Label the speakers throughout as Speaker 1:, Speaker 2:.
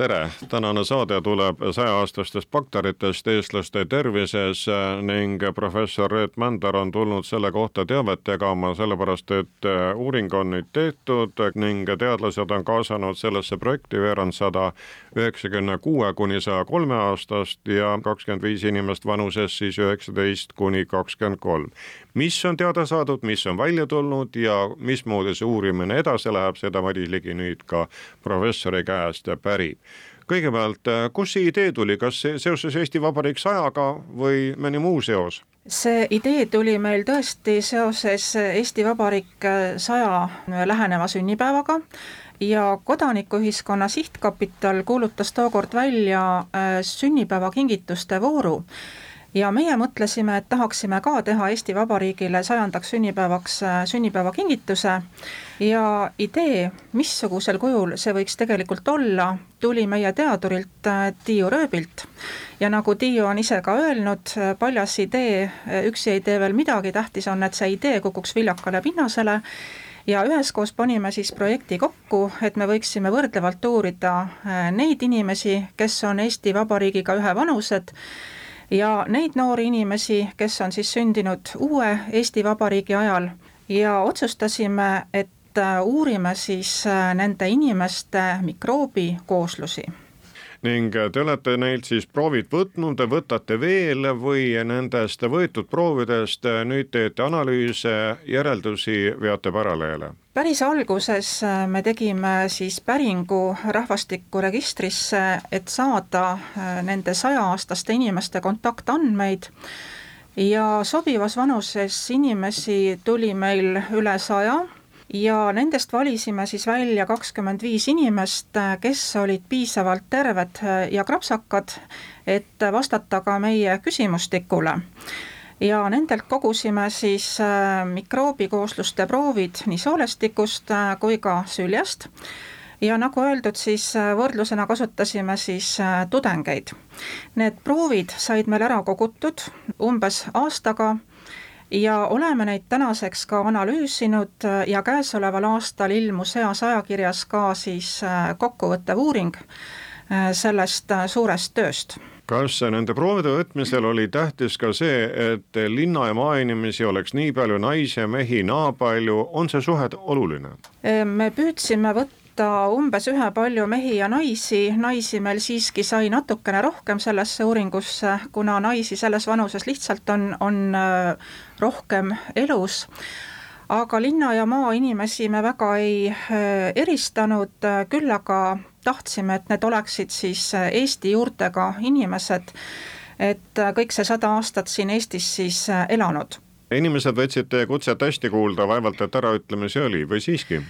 Speaker 1: tere, tänane saade tuleb sajaaastastest bakteritest eestlaste tervises ning professor Reet Mändar on tulnud selle kohta teavet jagama, sellepärast et uuring on nüüd tehtud ning teadlased on kaasanud sellesse projekti veerand sada üheksakümne kuue kuni saja kolme aastast ja kakskümmend viis inimest vanuses siis üheksateist kuni kakskümmend kolm. mis on teada saadud, mis on välja tulnud ja mismoodi see uurimine edasi läheb, seda Madis Ligi nüüd ka professori käest pärib kõigepealt, kust see idee tuli, kas seoses Eesti Vabariik sajaga või mõni muu seos?
Speaker 2: see idee tuli meil tõesti seoses Eesti Vabariik saja läheneva sünnipäevaga ja Kodanikuühiskonna Sihtkapital kuulutas tookord välja äh, sünnipäevakingituste vooru ja meie mõtlesime, et tahaksime ka teha Eesti Vabariigile sajandaks sünnipäevaks äh, sünnipäevakingituse ja idee, missugusel kujul see võiks tegelikult olla, tuli meie teadurilt äh, Tiiu Rööbilt. ja nagu Tiiu on ise ka öelnud, äh, paljas idee, üksi ei tee veel midagi, tähtis on, et see idee kukuks viljakale pinnasele ja üheskoos panime siis projekti kokku, et me võiksime võrdlevalt uurida neid inimesi, kes on Eesti Vabariigiga ühevanused ja neid noori inimesi, kes on siis sündinud uue Eesti Vabariigi ajal ja otsustasime, et äh, uurime siis äh, nende inimeste mikroobikooslusi
Speaker 1: ning äh, te olete neilt siis proovid võtnud, võtate veel või nendest võetud proovidest nüüd teete analüüse, järeldusi, veate paralleele?
Speaker 2: päris alguses äh, me tegime siis päringu rahvastikuregistrisse, et saada äh, nende saja-aastaste inimeste kontaktandmeid ja sobivas vanuses inimesi tuli meil üle saja ja nendest valisime siis välja kakskümmend viis inimest, äh, kes olid piisavalt terved ja krapsakad, et vastata ka meie küsimustikule ja nendelt kogusime siis äh, mikroobikoosluste proovid nii soolestikust äh, kui ka süljest ja nagu öeldud, siis äh, võrdlusena kasutasime siis tudengeid. Need proovid said meil ära kogutud umbes aastaga ja oleme neid tänaseks ka analüüsinud ja käesoleval aastal ilmus heas ajakirjas ka siis kokkuvõttev uuring sellest suurest tööst
Speaker 1: kas nende proovide võtmisel oli tähtis ka see, et linna ja maainimesi oleks nii palju, naisi ja mehi naa palju, on see suhe oluline?
Speaker 2: me püüdsime võtta umbes ühepalju mehi ja naisi, naisi meil siiski sai natukene rohkem sellesse uuringusse, kuna naisi selles vanuses lihtsalt on, on äh, rohkem elus. Aga linna ja maainimesi me väga ei äh, eristanud, küll aga tahtsime, et need oleksid siis äh, Eesti juurtega inimesed, et äh, kõik see sada aastat siin Eestis siis äh, elanud
Speaker 1: inimesed võtsid teie kutset hästi kuulda, vaevalt et äraütlemisi oli või siiski?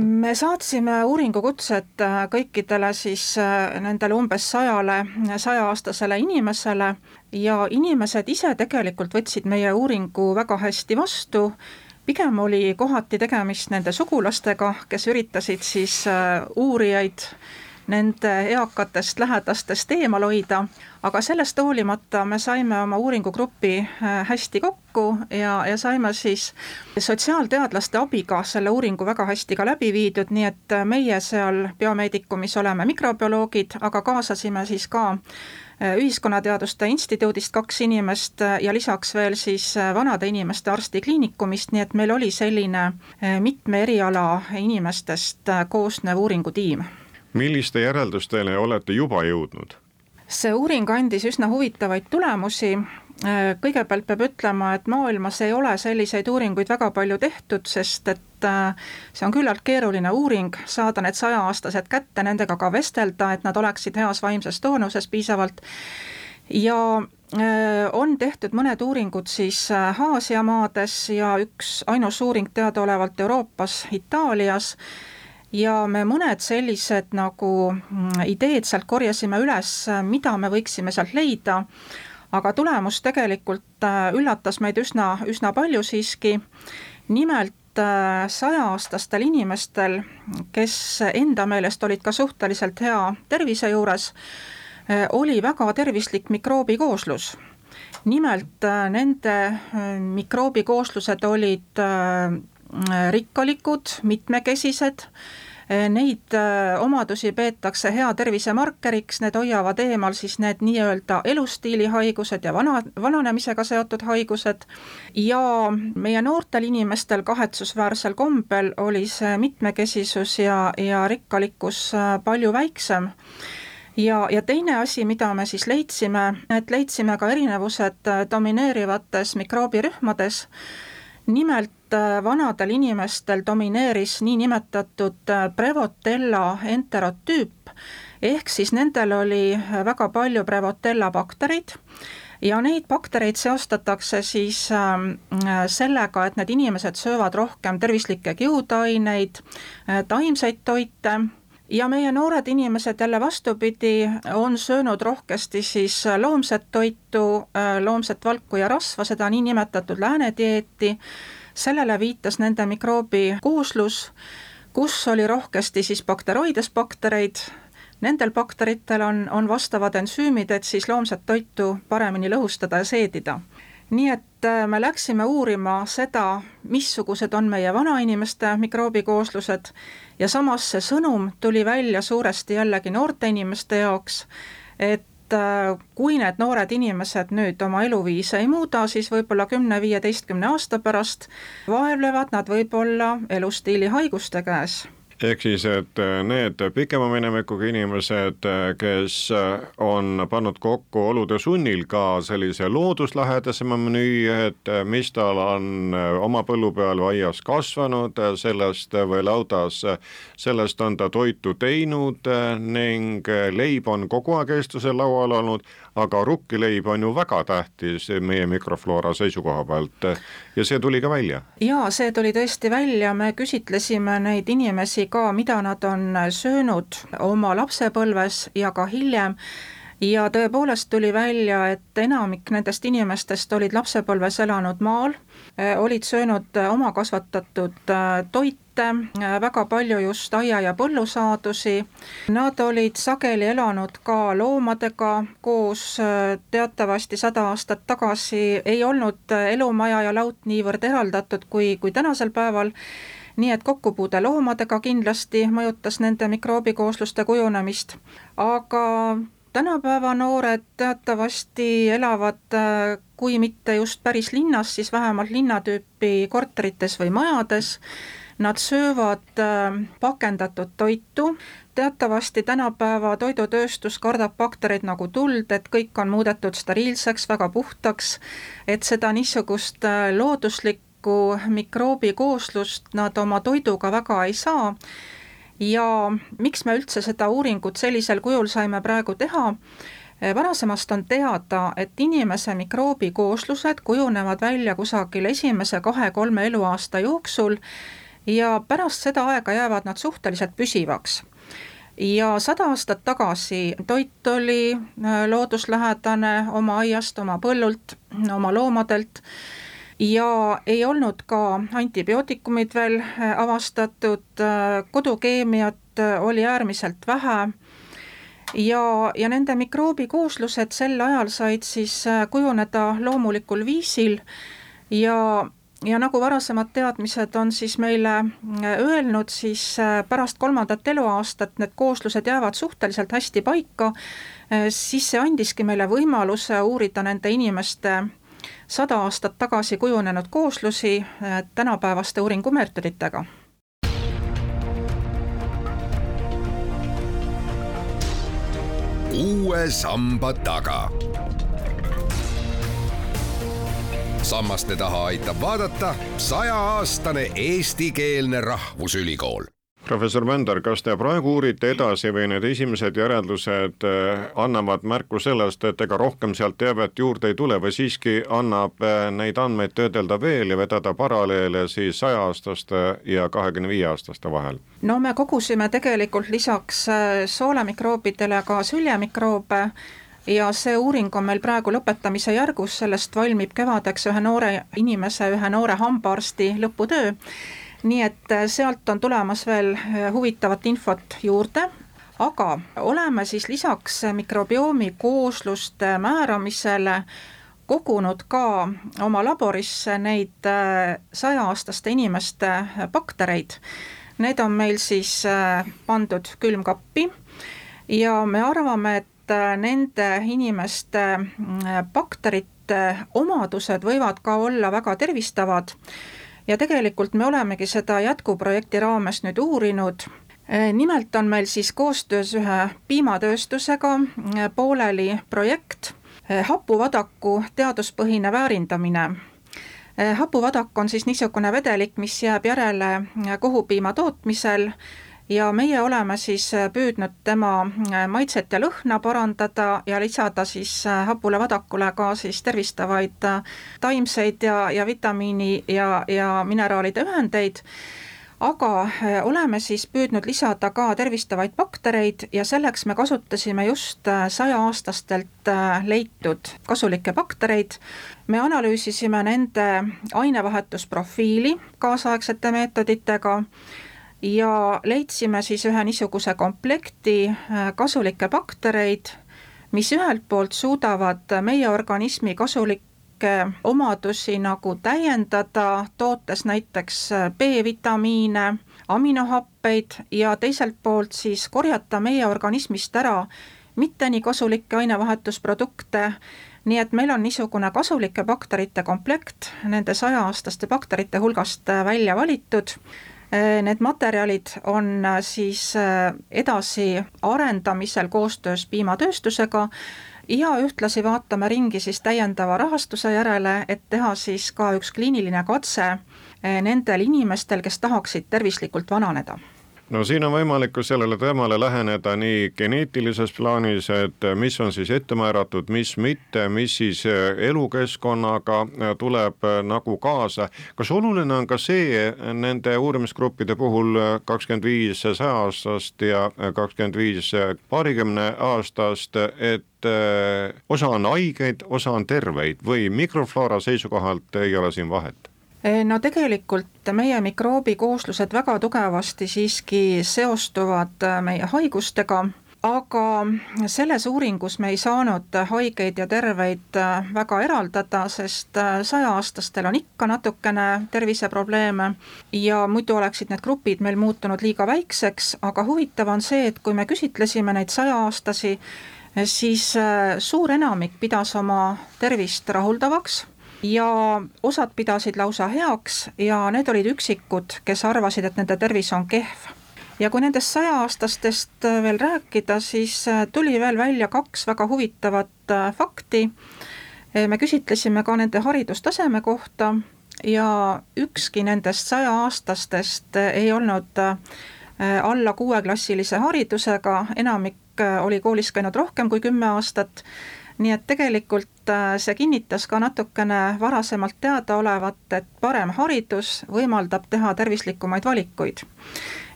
Speaker 2: me saatsime uuringukutset kõikidele siis nendele umbes sajale, sajaaastasele inimesele ja inimesed ise tegelikult võtsid meie uuringu väga hästi vastu pigem oli kohati tegemist nende sugulastega, kes üritasid siis äh, uurijaid nende eakatest lähedastest eemal hoida, aga sellest hoolimata me saime oma uuringugrupi äh, hästi kokku ja, ja saime siis sotsiaalteadlaste abiga selle uuringu väga hästi ka läbi viidud, nii et meie seal Biomeedikumis oleme mikrobioloogid, aga kaasasime siis ka Äh, Ühiskonnateaduste Instituudist kaks inimest äh, ja lisaks veel siis äh, vanade inimeste arstikliinikumist, nii et meil oli selline mitme eriala inimestest koosnev uuringutiim.
Speaker 1: Milliste järeldustele olete juba jõudnud?
Speaker 2: see uuring andis üsna huvitavaid tulemusi, kõigepealt peab ütlema, et maailmas ei ole selliseid uuringuid väga palju tehtud, sest et see on küllalt keeruline uuring, saada need sajaaastased kätte, nendega ka vestelda, et nad oleksid heas vaimses toonuses piisavalt. Ja on tehtud mõned uuringud siis Aasia maades ja üks ainus uuring teadaolevalt Euroopas, Itaalias, ja me mõned sellised nagu mm, ideed sealt korjasime üles, mida me võiksime sealt leida aga tulemus tegelikult äh, üllatas meid üsna, üsna palju siiski. nimelt äh, sajaaastastel inimestel, kes enda meelest olid ka suhteliselt hea tervise juures, äh, oli väga tervislik mikroobikooslus nimelt nende mikroobikooslused olid rikkalikud, mitmekesised. Neid äh, omadusi peetakse hea tervise markeriks, need hoiavad eemal siis need nii-öelda elustiilihaigused ja vana, vananemisega seotud haigused. Ja meie noortel inimestel kahetsusväärsel kombel oli see mitmekesisus ja, ja rikkalikkus äh, palju väiksem. Ja, ja teine asi, mida me siis leidsime, et leidsime ka erinevused äh, domineerivates mikroobirühmades, nimelt Äh, vanadel inimestel domineeris niinimetatud äh, Prevotella enterotüüp, ehk siis nendel oli äh, väga palju Prevotella baktereid ja neid baktereid seostatakse siis ähm, sellega, et need inimesed söövad rohkem tervislikke kiudaineid, taimseid toite. Ja meie noored inimesed jälle vastupidi, on söönud rohkesti siis loomset toitu, loomset valku ja rasva, seda niinimetatud lääne dieeti sellele viitas nende mikroobi kooslus, kus oli rohkesti siis bakteroides baktereid, nendel bakteritel on, on vastavad ensüümid, et siis loomset toitu paremini lõhustada ja seedida. nii et äh, me läksime uurima seda, missugused on meie vanainimeste mikroobikooslused ja samas see sõnum tuli välja suuresti jällegi noorte inimeste jaoks, et kui need noored inimesed nüüd oma eluviise ei muuda, siis võib-olla kümne-viieteistkümne aasta pärast vaevlevad nad võib-olla elustiili haiguste käes
Speaker 1: ehk siis, et äh, need pikema minevikuga inimesed, äh, kes äh, on pannud kokku olude sunnil ka sellise looduslähedasema menüü, et mis tal on oma põllu peal või aias kasvanud, sellest või laudas, sellest on ta toitu teinud ning leib on kogu aeg eestlase laual olnud, aga rukkileib on ju väga tähtis meie mikrofloora seisukoha pealt. Ja see tuli ka välja.
Speaker 2: jaa, see tuli tõesti välja, me küsitlesime neid inimesi ka, mida nad on söönud oma lapsepõlves ja ka hiljem ja tõepoolest tuli välja, et enamik nendest inimestest olid lapsepõlves elanud maal, olid söönud oma kasvatatud toitu, väga palju just aia- ja põllusaadusi. Nad olid sageli elanud ka loomadega koos, teatavasti sada aastat tagasi ei olnud elumaja ja laut niivõrd eraldatud kui, kui tänasel päeval nii et kokkupuude loomadega kindlasti mõjutas nende mikroobikoosluste kujunemist, aga tänapäeva noored teatavasti elavad kui mitte just päris linnas, siis vähemalt linnatüüpi korterites või majades. Nad söövad äh, pakendatud toitu, teatavasti tänapäeva toidutööstus kardab baktereid nagu tuld, et kõik on muudetud steriilseks, väga puhtaks, et seda niisugust äh, looduslikku mikroobikooslust nad oma toiduga väga ei saa ja miks me üldse seda uuringut sellisel kujul saime praegu teha, varasemast on teada, et inimese mikroobikooslused kujunevad välja kusagil esimese kahe-kolme eluaasta jooksul ja pärast seda aega jäävad nad suhteliselt püsivaks. Ja sada aastat tagasi toit oli äh, looduslähedane oma aiast, oma põllult, oma loomadelt ja ei olnud ka antibiootikumid veel äh, avastatud, äh, kodukeemiat oli äärmiselt vähe. Ja, ja nende mikroobikooslused sel ajal said siis kujuneda loomulikul viisil. Ja ja nagu varasemad teadmised on siis meile äh, öelnud, siis äh, pärast kolmandat eluaastat need kooslused jäävad suhteliselt hästi paika, äh, siis see andiski meile võimaluse uurida nende inimeste sada aastat tagasi kujunenud kooslusi tänapäevaste uuringumeetoditega.
Speaker 3: Uue samba taga. Sammaste taha aitab vaadata sajaaastane eestikeelne rahvusülikool
Speaker 1: professor Mönder, kas te praegu uurite edasi või need esimesed järeldused äh, annavad märku sellest, et ega rohkem sealt teavet juurde ei tule või siiski annab äh, neid andmeid töödelda veel ja vedada paralleele siis saja-aastaste ja kahekümne viie aastaste vahel?
Speaker 2: no me kogusime tegelikult lisaks äh, soolemikroobidele ka süljemikroobe ja see uuring on meil praegu lõpetamise järgus, sellest valmib kevadeks ühe noore inimese, ühe noore hambaarsti lõputöö. Nii et äh, sealt on tulemas veel äh, huvitavat infot juurde, aga oleme siis lisaks mikrobiomi koosluste määramisele kogunud ka oma laborisse neid saja-aastaste inimeste baktereid. Need on meil siis pandud külmkappi ja me arvame, et nende inimeste bakterite omadused võivad ka olla väga tervistavad ja tegelikult me olemegi seda jätkuprojekti raames nüüd uurinud eh, nimelt on meil siis koostöös ühe piimatööstusega eh, pooleli projekt eh, hapuvadaku teaduspõhine väärindamine. hapuvadak on siis niisugune vedelik, mis jääb järele kohupiima tootmisel ja meie oleme siis äh, püüdnud tema äh, maitset ja lõhna parandada ja lisada siis äh, hapule vadakule ka siis tervistavaid taimseid ja, ja vitamiini ja, ja mineraalide ühendeid aga oleme siis püüdnud lisada ka tervistavaid baktereid ja selleks me kasutasime just sajaaastastelt leitud kasulikke baktereid. me analüüsisime nende ainevahetusprofiili kaasaegsete meetoditega ja leidsime siis ühe niisuguse komplekti äh, kasulikke baktereid, mis ühelt poolt suudavad meie organismi kasulikke omadusi nagu täiendada, tootes näiteks äh, B-vitamiine, aminohappeid ja teiselt poolt siis korjata meie organismist ära mitte nii kasulikke ainevahetusprodukte, nii et meil on niisugune kasulike bakterite komplekt nende saja-aastaste bakterite hulgast äh, välja valitud need materjalid on äh, siis äh, edasi arendamisel koostöös piimatööstusega ja ühtlasi vaatame ringi siis täiendava rahastuse järele, et teha siis ka üks kliiniline katse nendel inimestel, kes tahaksid tervislikult vananeda
Speaker 1: no siin on võimalik ka sellele teemale läheneda nii geneetilises plaanis, et mis on siis ette määratud, mis mitte, mis siis eh, elukeskkonnaga eh, tuleb eh, nagu kaasa. kas oluline on ka see nende uurimisgruppide puhul kakskümmend viis sajaaastast ja kakskümmend viis paarikümne aastast, et osa on haigeid, osa on terveid või mikrofloora seisukohalt ei ole siin vahet?
Speaker 2: No tegelikult meie mikroobikooslused väga tugevasti siiski seostuvad eh, meie haigustega, aga selles uuringus me ei saanud haigeid ja terveid eh, väga eraldada, sest sajaaastastel on ikka natukene terviseprobleeme ja muidu oleksid need grupid meil muutunud liiga väikseks, aga huvitav on see, et kui me küsitlesime neid sajaaastasi, siis suur enamik pidas oma tervist rahuldavaks ja osad pidasid lausa heaks ja need olid üksikud, kes arvasid, et nende tervis on kehv. ja kui nendest sajaaastastest veel rääkida, siis äh, tuli veel välja kaks väga huvitavat äh, fakti. Äh, me küsitlesime ka nende haridustaseme kohta ja ükski nendest sajaaastastest ei olnud alla kuueklassilise haridusega, enamik oli koolis käinud rohkem kui kümme aastat nii et tegelikult äh, see kinnitas ka natukene varasemalt teadaolevat, et parem haridus võimaldab teha tervislikumaid valikuid.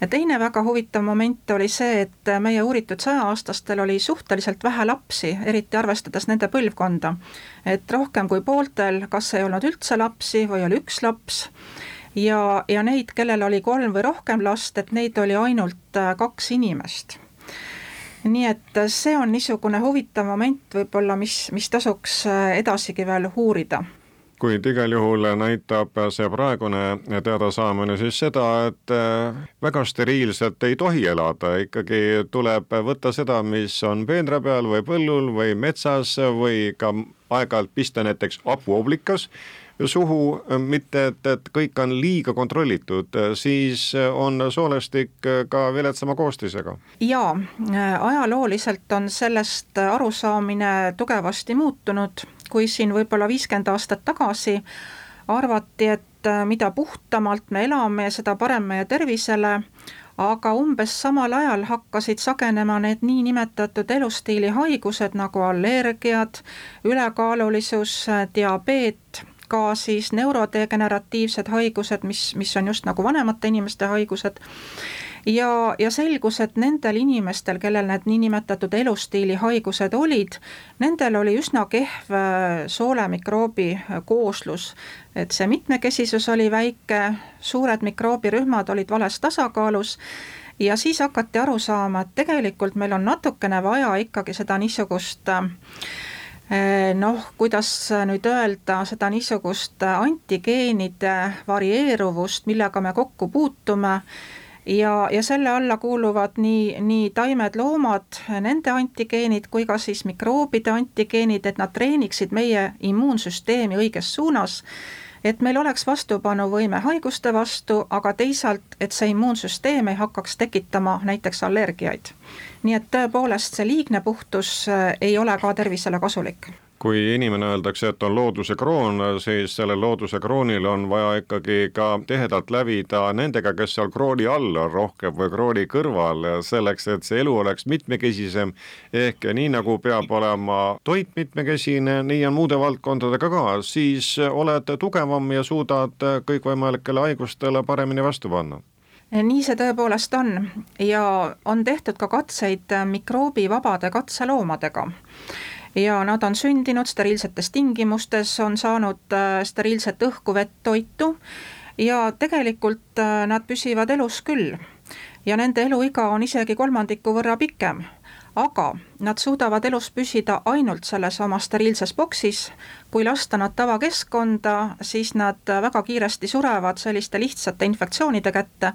Speaker 2: ja teine väga huvitav moment oli see, et meie uuritud sajaaastastel oli suhteliselt vähe lapsi, eriti arvestades nende põlvkonda. et rohkem kui pooltel kas ei olnud üldse lapsi või oli üks laps ja, ja neid, kellel oli kolm või rohkem last, et neid oli ainult äh, kaks inimest nii et see on niisugune huvitav moment võib-olla, mis, mis tasuks äh, edasigi veel uurida.
Speaker 1: Kuid igal juhul näitab see praegune teadasaamine siis seda, et äh, väga steriilselt ei tohi elada, ikkagi tuleb võtta seda, mis on peenra peal või põllul või metsas või ka aeg-ajalt pista näiteks hapuoblikas suhu, mitte et, et kõik on liiga kontrollitud, siis on soolestik ka viletsama koostisega.
Speaker 2: jaa, ajalooliselt on sellest arusaamine tugevasti muutunud, kui siin võib-olla viiskümmend aastat tagasi arvati, et mida puhtamalt me elame, seda parem meie tervisele, aga umbes samal ajal hakkasid sagenema need niinimetatud elustiili haigused nagu allergiad, ülekaalulisus, diabeet ka siis neurodegeneratiivsed haigused, mis, mis on just nagu vanemate inimeste haigused, ja, ja selgus, et nendel inimestel, kellel need niinimetatud elustiili haigused olid, nendel oli üsna kehv äh, soolemmikroobi äh, kooslus. et see mitmekesisus oli väike, suured mikroobirühmad olid vales tasakaalus ja siis hakati aru saama, et tegelikult meil on natukene vaja ikkagi seda niisugust äh, noh, kuidas nüüd öelda seda niisugust antigeenide varieeruvust, millega me kokku puutume ja, ja selle alla kuuluvad nii, nii taimed, loomad, nende antigeenid kui ka siis mikroobide antigeenid, et nad treeniksid meie immuunsüsteemi õiges suunas, et meil oleks vastupanuvõime haiguste vastu, aga teisalt, et see immuunsüsteem ei hakkaks tekitama näiteks allergiaid. nii et tõepoolest, see liigne puhtus äh, ei ole ka tervisele kasulik
Speaker 1: kui inimene öeldakse, et on looduse kroon, siis sellel looduse kroonil on vaja ikkagi ka tihedalt lävida nendega, kes seal krooni all on rohkem või krooni kõrval, selleks et see elu oleks mitmekesisem. ehk nii nagu peab olema toit mitmekesine, nii on muude valdkondadega ka, siis oled tugevam ja suudad kõikvõimalikele haigustele paremini vastu panna.
Speaker 2: Nii see tõepoolest on. Ja on tehtud ka katseid mikroobivabade katseloomadega ja nad on sündinud steriilsetes tingimustes, on saanud äh, steriilset õhku, vett, toitu. Ja tegelikult äh, nad püsivad elus küll. ja nende eluiga on isegi kolmandiku võrra pikem. Aga nad suudavad elus püsida ainult selles oma steriilses boksis, kui lasta nad tavakeskkonda, siis nad väga kiiresti surevad selliste lihtsate infektsioonide kätte,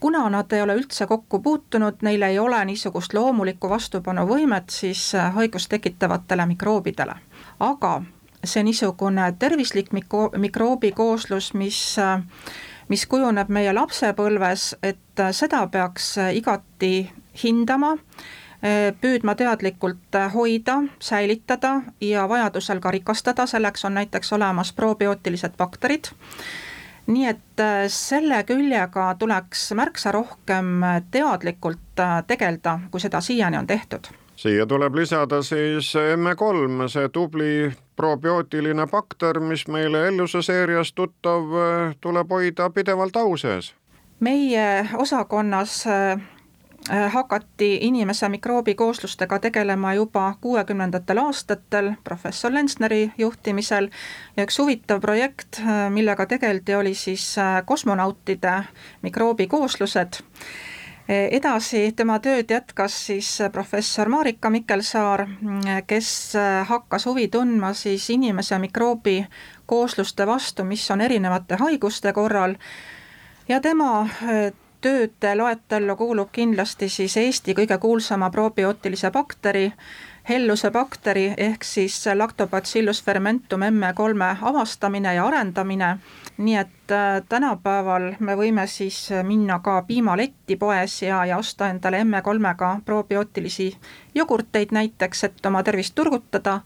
Speaker 2: kuna nad ei ole üldse kokku puutunud, neil ei ole niisugust loomulikku vastupanuvõimet siis äh, haigust tekitavatele mikroobidele. aga see niisugune tervislik mikro-, mikroobikooslus, mis äh, mis kujuneb meie lapsepõlves, et äh, seda peaks igati hindama, püüdma teadlikult hoida, säilitada ja vajadusel ka rikastada, selleks on näiteks olemas probiootilised bakterid nii et äh, selle küljega tuleks märksa rohkem äh, teadlikult äh, tegeleda, kui seda siiani on tehtud.
Speaker 1: siia tuleb lisada siis M3, see tubli probiootiline bakter, mis meile Elluse seeriast tuttav, tuleb hoida pidevalt au sees.
Speaker 2: meie osakonnas hakati inimese mikroobikooslustega tegelema juba kuuekümnendatel aastatel professor Lensneri juhtimisel. Ja üks huvitav projekt, äh, millega tegeldi, oli siis äh, kosmonautide mikroobikooslused. Edasi tema tööd jätkas siis professor Marika Mikkelsaar, kes hakkas huvi tundma siis inimese mikroobikoosluste vastu, mis on erinevate haiguste korral. Ja tema tööde loetellu kuulub kindlasti siis Eesti kõige kuulsama probiootilise bakteri, helluse bakteri ehk siis Lactobacillus fermentum M3 avastamine ja arendamine, nii et äh, tänapäeval me võime siis minna ka piimaletti poes ja, ja osta endale M3-ga probiootilisi jogurteid näiteks, et oma tervist turgutada,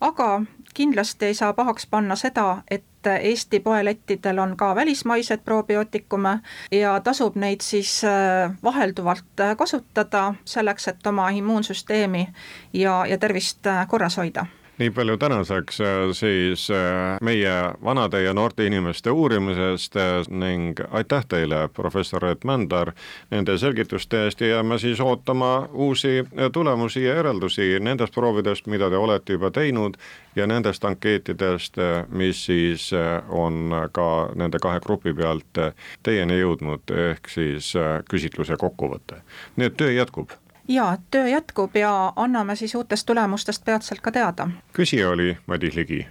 Speaker 2: aga kindlasti ei saa pahaks panna seda, et Eesti poelettidel on ka välismaised probiootikume ja tasub neid siis äh, vahelduvalt äh, kasutada selleks, et oma immuunsüsteemi ja, ja tervist äh, korras hoida
Speaker 1: nii palju tänaseks äh, siis äh, meie vanade ja noorte inimeste uurimisest äh, ning aitäh teile, professor Reet Mändar, nende selgituste eest ja jääme siis ootama uusi tulemusi ja järeldusi nendest proovidest, mida te olete juba teinud ja nendest ankeetidest, mis siis on ka nende kahe grupi pealt teieni jõudnud, ehk siis küsitluse kokkuvõte. nii et töö jätkub
Speaker 2: jaa, töö jätkub ja anname siis uutest tulemustest peatselt ka teada.
Speaker 1: küsija oli Madis Ligi.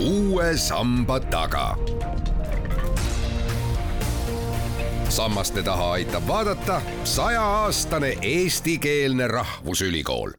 Speaker 3: uue samba taga. sammaste taha aitab vaadata sajaaastane eestikeelne rahvusülikool